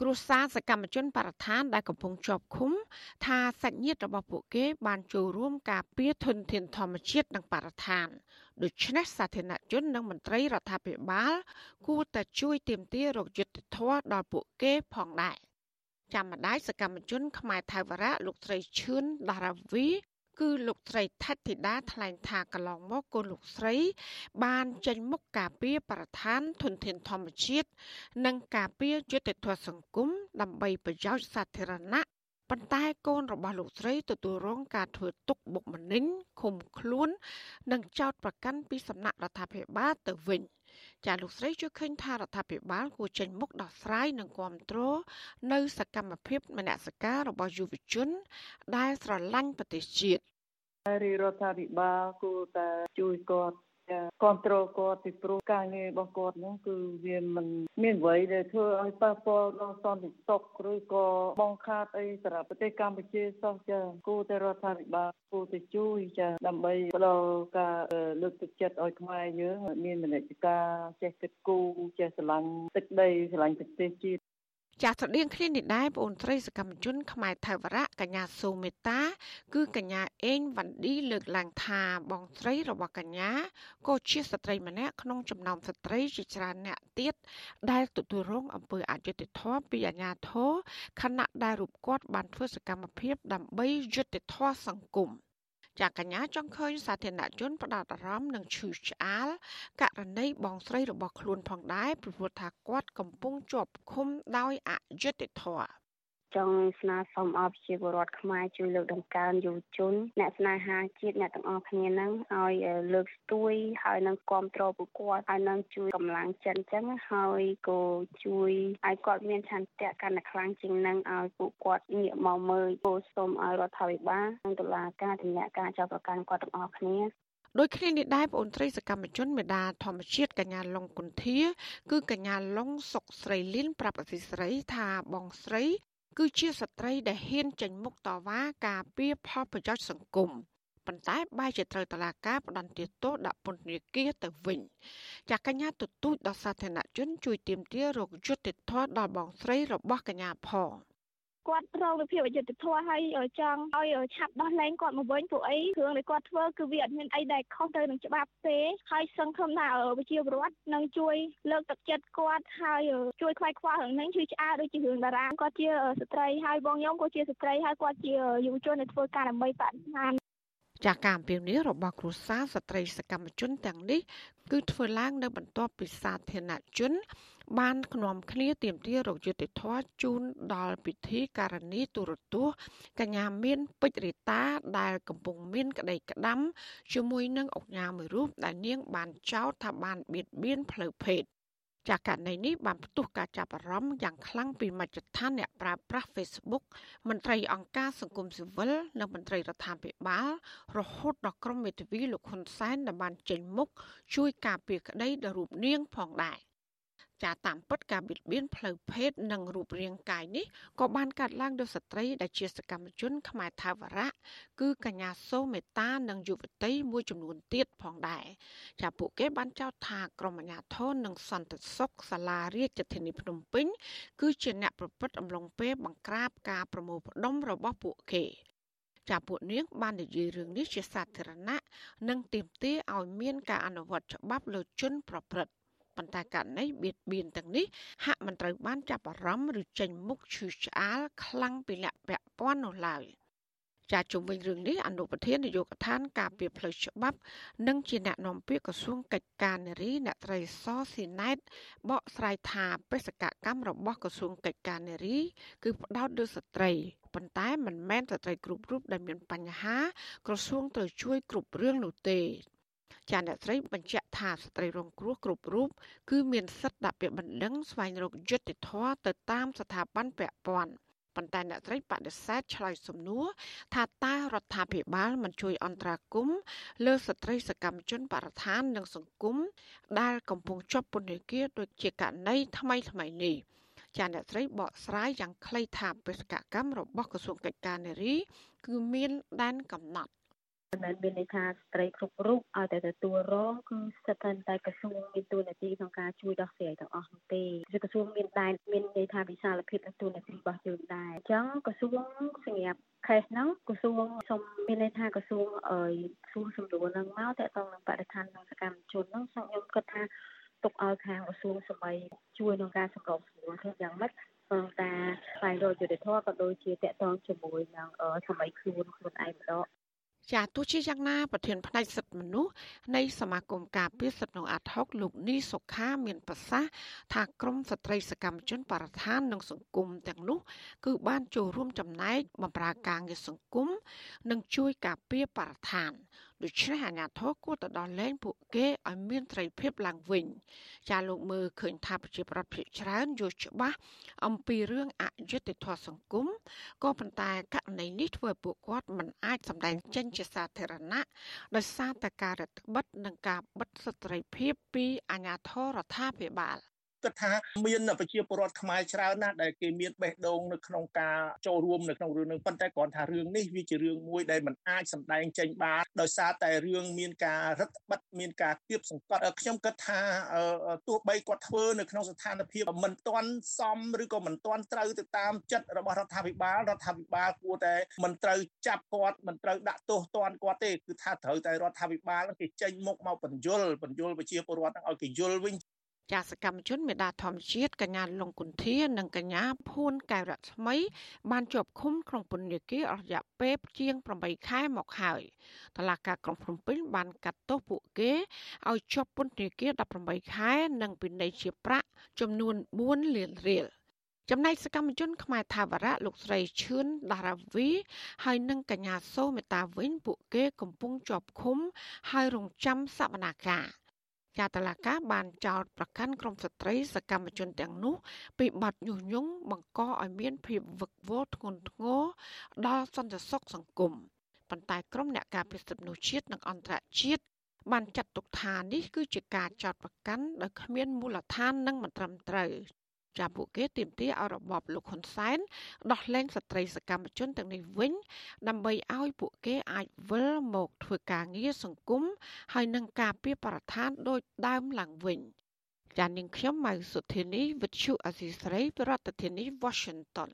គ្រួសារសកម្មជនបរិស្ថានដែលកំពុងជាប់ឃុំ ថាសាច់ញាតិរបស់ពួកគេ បានចូលរួមការពារធនធានធម្មជាតិនិងបរិស្ថានដូច្នេះសាធារណជននិងមន្ត្រីរដ្ឋាភិបាល គួរតែជួយទាមទាររកយុត្តិធម៌ដល់ពួកគេផងដែរចាំម្ដាយសកម្មជនខ្មែរថៃវរៈលោកស្រីឈឿនដារាវី គឺលោកស្រីថតិធីតាថ្លែងថាកន្លងមកកូនលោកស្រី បានចេញមុខការពារបរិស្ថានធនធានធម្មជាតិនិងការពារយុត្តិធម៌សង្គមដើម្បីប្រយោជន៍សាធារណៈប៉ុន្តែកូនរបស់លោកស្រីទទួលរងការធ្វើទុកបុកម្នេញឃុំខ្លួន និងចោទប្រកាន់ពីសំណាក់រដ្ឋាភិបាលទៅវិញ។ ចាលោកស្រីជួយឃើញថារដ្ឋាភិបាលគួរចេញមុខដោះស្រាយនិងគ្រប់គ្រងនៅសកម្មភាពមនសិការរបស់យុវជន ដែលស្រឡាញ់ប្រទេសជាតិរាជរដ្ឋាភិបាលគួរតែជួយគាត់ គ្រប់គ្រងគាត់ពីព្រោះការងាររបស់គាត់ហ្នឹងគឺវាមិនមានអ្វីដែលធ្វើឲ្យប៉ះពាល់ដល់សន្តិសុខឬក៏បងខាតអីសម្រាប់ប្រទេសកម្ពុជាសោះចាគួរតែរដ្ឋាភិបាលគួរតែជួយចាដើម្បីផ្ដល់ការលើកទឹកចិត្តឲ្យខ្មែរយើងមានមនសិការចេះគិតគូរចេះស្រឡាញ់ទឹកដីស្រឡាញ់ប្រទេសជាតិ ចាស់ស្រដៀងគ្នានេះដែរបងស្រីសកម្មជនខ្មែរថៃវរៈកញ្ញាសូមេតា គឺកញ្ញាអេងវ៉ាន់ឌីលើកឡើងថាបងស្រីរបស់កញ្ញាក៏ជាស្ត្រីម្នាក់ក្នុងចំណោមស្ត្រីជាច្រើនអ្នកទៀតដែលទទួលរងអំពើអយុត្តិធម៌ពីអាជ្ញាធរខណៈដែលរូបគាត់បានធ្វើសកម្មភាពដើម្បីយុត្តិធម៌សង្គម។ ចាកញ្ញាចង់ឃើញសាធារណជនផ្ដោតអារម្មណ៍និងឈឺឆ្អាលករណីបងស្រីរបស់ខ្លួនផងដែរព្រោះថាគាត់កំពុងជាប់ឃុំដោយអយុត្តិធម៌ ចង់ស្នើសុំអបជាពលរដ្ឋខ្មែរជួយលើកដង្កើងយុវជន អ្នកស្នេហាជាតិអ្នកទាំងអស់គ្នានឹងឲ្យលើកស្ទួយហើយនឹងគ្រប់គ្រងពួកគាត់ហើយនឹងជួយកម្លាំងចិត្តអញ្ចឹងហើយក៏ជួយឲ្យគាត់មានឆន្ទៈកាន់តែខ្លាំងជាងនឹងឲ្យពួកគាត់ងាកមកមើលគោសូមឲ្យរដ្ឋាភិបាលនិងតុលាការទម្លាក់ការចាប់ប្រកាន់គាត់ទាំងអស់គ្នាដូចគ្នានេះដែរបងត្រីសកម្មជនមេដាធម្មជាតិកញ្ញាឡុងគុន្ធា គឺកញ្ញាឡុងសុកស្រីលីនប្រាប់អសីស្រីថាបងស្រី គឺជាស្ត្រីដែលហ៊ានចេញមុខតវ៉ាការពារផលប្រយោជន៍សង្គមប៉ុន្តែបែរជាត្រូវតឡាការផ្ដន្ទាទោសដាក់ពន្ធនាគារទៅវិញចាកញ្ញាទទូចដល់សាធារណជនជួយទាមទាររកយុត្តិធម៌ដល់បងស្រីរបស់កញ្ញាផង។ គាត់រងវិភាពអយុត្តិធម៌ហើយចង់ឲ្យឆាប់ដោះលែងគាត់មកវិញពួកអីគ្រឿងដែលគាត់ធ្វើគឺវាអត់មានអីដែលខុសទៅនឹងច្បាប់ទេហើយសង្ឃឹមថាវិជាពលរដ្ឋនឹងជួយលើកទឹកចិត្តគាត់ហើយជួយខ្វាយខ្វល់រឿងនេះជួយឆ្អើដូចជារឿងតារាគាត់ជាស្ត្រីហើយបងខ្ញុំក៏ជាស្ត្រីហើយគាត់ជាយុវជនដែលធ្វើការដើម្បីបរិស្ថានចាការអំពាវនាវរបស់គ្រួសារស្ត្រីសកម្មជនទាំងនេះគឺធ្វើឡើងនៅបន្ទាប់ពីសាធារណជន បាននាំគ្នាទាមទាររកយុត្តិធម៌ជូនដល់ពិធីការនីទូរទស្សន៍កញ្ញាមានពេជ្ររីតាដែលកំពុងមានក្តីក្តាំជាមួយនឹងអុកញ៉ាមួយរូបដែលនាងបានចោទថាបានបៀតបៀនផ្លូវភេទចាករណីនេះបានផ្ទុះការចាប់អារម្មណ៍យ៉ាងខ្លាំងពីមជ្ឈដ្ឋានអ្នកប្រើប្រាស់ Facebook មន្ត្រីអង្គការសង្គមស៊ីវិលនិងមន្ត្រីរដ្ឋាភិបាលរហូតដល់ក្រុមមេធាវីលោកហ៊ុនសែនដែលបានចេញមុខជួយការពារក្តីដល់រូបនាងផងដែរ ចាតាមពិតការបៀតបៀនផ្លូវភេទនិងរូបរាងកាយនេះក៏បានកាត់ឡើងដោយស្ត្រីដែលជាសកម្មជនខ្មែរថាវរៈគឺកញ្ញាសូមេតានិងយុវតីមួយចំនួនទៀតផងដែរចាពួកគេបានចោទថាក្រុមអាជ្ញាធរនិងសន្តិសុខសាលារាជធានីភ្នំពេញ គឺជាអ្នកប្រព្រឹត្តអំឡុងពេលបង្ក្រាបការប្រមូលផ្ដុំរបស់ពួកគេចាពួកនាងបាននិយាយរឿងនេះជាសាធារណៈនិងទាមទារឲ្យមានការអនុវត្តច្បាប់លើជនប្រព្រឹត្ត ប៉ុន្តែករណីបៀតបៀនទាំងនេះហាក់មិនត្រូវបានចាប់អារម្មណ៍ឬចេញមុខឈឺឆ្អាលខ្លាំងពីអ្នកពាក់ព័ន្ធនោះឡើយចាជុំវិញរឿងនេះអនុប្រធាននាយកដ្ឋានការពារផ្លូវច្បាប់ និងជាអ្នកនាំពាក្យក្រសួងកិច្ចការនារីអ្នកត្រីសស៊ីណែតបកស្រាយថាបេសកកម្មរបស់ក្រសួងកិច្ចការនារី គឺផ្ដោតលើស្ត្រីប៉ុន្តែមិនមែនស្ត្រីគ្រប់រូបដែលមានបញ្ហា ក្រសួងត្រូវជួយគ្រប់រឿងនោះទេ ចាអ្នកស្រីបញ្ជាក់ថាស្ត្រីរងគ្រោះគ្រប់រូបគឺមានសិទ្ធិដាក់ពាក្យបណ្ដឹងស្វែងរកយុត្តិធម៌ទៅតាមស្ថាប័នពាក់ព័ន្ធប៉ុន្តែអ្នកស្រីបដិសេធឆ្លើយសំណួរថាតើរដ្ឋាភិបាលមិនជួយអន្តរាគមន៍លើស្ត្រីសកម្មជនបរិស្ថាននិងសង្គមដែលកំពុងជាប់ពន្ធនាគារដូចជាករណីថ្មីថ្មីនេះចាអ្នកស្រីបកស្រាយយ៉ាងខ្លីថាបេសកកម្មរបស់ក្រសួងកិច្ចការនារី គឺមានដែនកំណត់ មិនមែនមានន័យថាស្ត្រីគ្រប់រូបឲ្យតែទទួលរងគឺស្ថិតតែក្រសួងមានតួនាទីក្នុងការជួយដោះស្រាយទាំងអស់នោះទេគឺក្រសួងមានដែនមានន័យថាវិសាលភាពនិងតួនាទីរបស់យើងដែរអញ្ចឹងក្រសួងសម្រាប់ខេសហ្នឹងក្រសួងសូមមានន័យថាក្រសួងអើយសួរសំដួលហ្នឹងមកតើតើនឹងបរិស្ថាននិងសកម្មជនហ្នឹងខ្ញុំគិតថាទុកឲ្យខាងក្រសួងសម័យជួយក្នុងការសម្របសម្រួលធ្វើយ៉ាងម៉េចក្នុងការស្វែងរកយុត្តិធម៌ក៏ដូចជាតកតងជាមួយនឹងសម័យខ្លួនខ្លួនឯងម្ដង ចាទោះជាយ៉ាងណាប្រធានផ្នែកសិទ្ធិមនុស្សនៃសមាគមការពារសិទ្ធិក្នុងអាត់ហុកលោកនីសុខាមានប្រសាសន៍ថាក្រមស្ត្រីសកម្មជនបរិស្ថាននិងសង្គមទាំងនោះ គឺបានចូលរួមចំណែកបម្រើការងារសង្គមនិងជួយការពារបរិស្ថាន ដូច្នេះអាជ្ញាធរគួរទៅដល់លែងពួកគេឲ្យមានត្រីភាពឡើងវិញចាលោកមើលឃើញថាប្រជាប្រដ្ឋភាគច្រើនយល់ច្បាស់អំពីរឿងអយុត្តិធម៌សង្គមក៏ប៉ុន្តែករណីនេះធ្វើឲ្យពួកគាត់មិនអាចសម្ដែងចេញជាសាធារណៈដោយសារតែការរដ្ឋបិទនិងការបិទសិទ្ធិភាពពីអាជ្ញាធររដ្ឋាភិបាល គិតថាមានប្រជាពលរដ្ឋខ្មែរច្រើនណាស់ដែលគេមានបេះដូងនៅក្នុងការចូលរួមនៅក្នុងរឿងនេះប៉ុន្តែគ្រាន់ថារឿងនេះវាជារឿងមួយដែលมันអាចសម្ដែងចេញបានដោយសារតែរឿងមានការរឹតបន្តឹងមានការគៀបសង្កត់ខ្ញុំគិតថាទោះបីគាត់ធ្វើនៅក្នុងស្ថានភាពមិនទាន់សមឬក៏មិនទាន់ត្រូវទៅតាមចិត្តរបស់រដ្ឋាភិបាលរដ្ឋាភិបាលគួរតែមិនត្រូវចាប់គាត់មិនត្រូវដាក់ទោសទណ្ឌគាត់ទេគឺថាត្រូវតែរដ្ឋាភិបាលគេចេញមុខមកបញ្យលបញ្យលប្រជាពលរដ្ឋឲ្យគេយល់វិញ ចាសកម្មជនមេដាធម្មជាតិកញ្ញាលងគុន្ធានិងកញ្ញាភួនកែវរស្មី បានជាប់ឃុំក្នុងពន្ធនាគារអស់រយៈពេលជាង8ខែមកហើយតឡាការក្រុងភ្នំពេញបានកាត់ទោសពួកគេឲ្យជាប់ពន្ធនាគារ18ខែ និងពិន័យជាប្រាក់ចំនួន4លានរៀលចំណែកសកម្មជនខ្មែរថាវរៈលោកស្រីឈឿនដារាវី ហើយនិងកញ្ញាសូមេតាវិញពួកគេកំពុងជាប់ឃុំ ហើយរងចាំសវនាការ ចាតឡាកាបានចោទប្រកាន់ក្រុមស្ត្រីសកម្មជនទាំងនោះពីបទញុះញង់បង្កឲ្យមានភាពវឹកវរធ្ងន់ធ្ងរដល់សន្តិសុខសង្គមប៉ុន្តែក្រុមអ្នកការពារសិទ្ធិមនុស្សជាតិនិងអន្តរជាតិបានចាត់ទុកថានេះគឺជាការចោទប្រកាន់ដោយគ្មានមូលដ្ឋាននិងមិនត្រឹមត្រូវ ចាពួកគេទាមទារឲ្យរបបលោកហ៊ុនសែនដោះលែងស្ត្រីសកម្មជនទាំងនេះវិញ ដើម្បីឲ្យពួកគេអាចវិលមកធ្វើការងារសង្គមហើយនឹងការពារបរិស្ថានដូចដើមឡើងវិញចានាងខ្ញុំម៉ៅសុធានីវិទ្យុអសីស្រីប្រធានាធិបតី Washington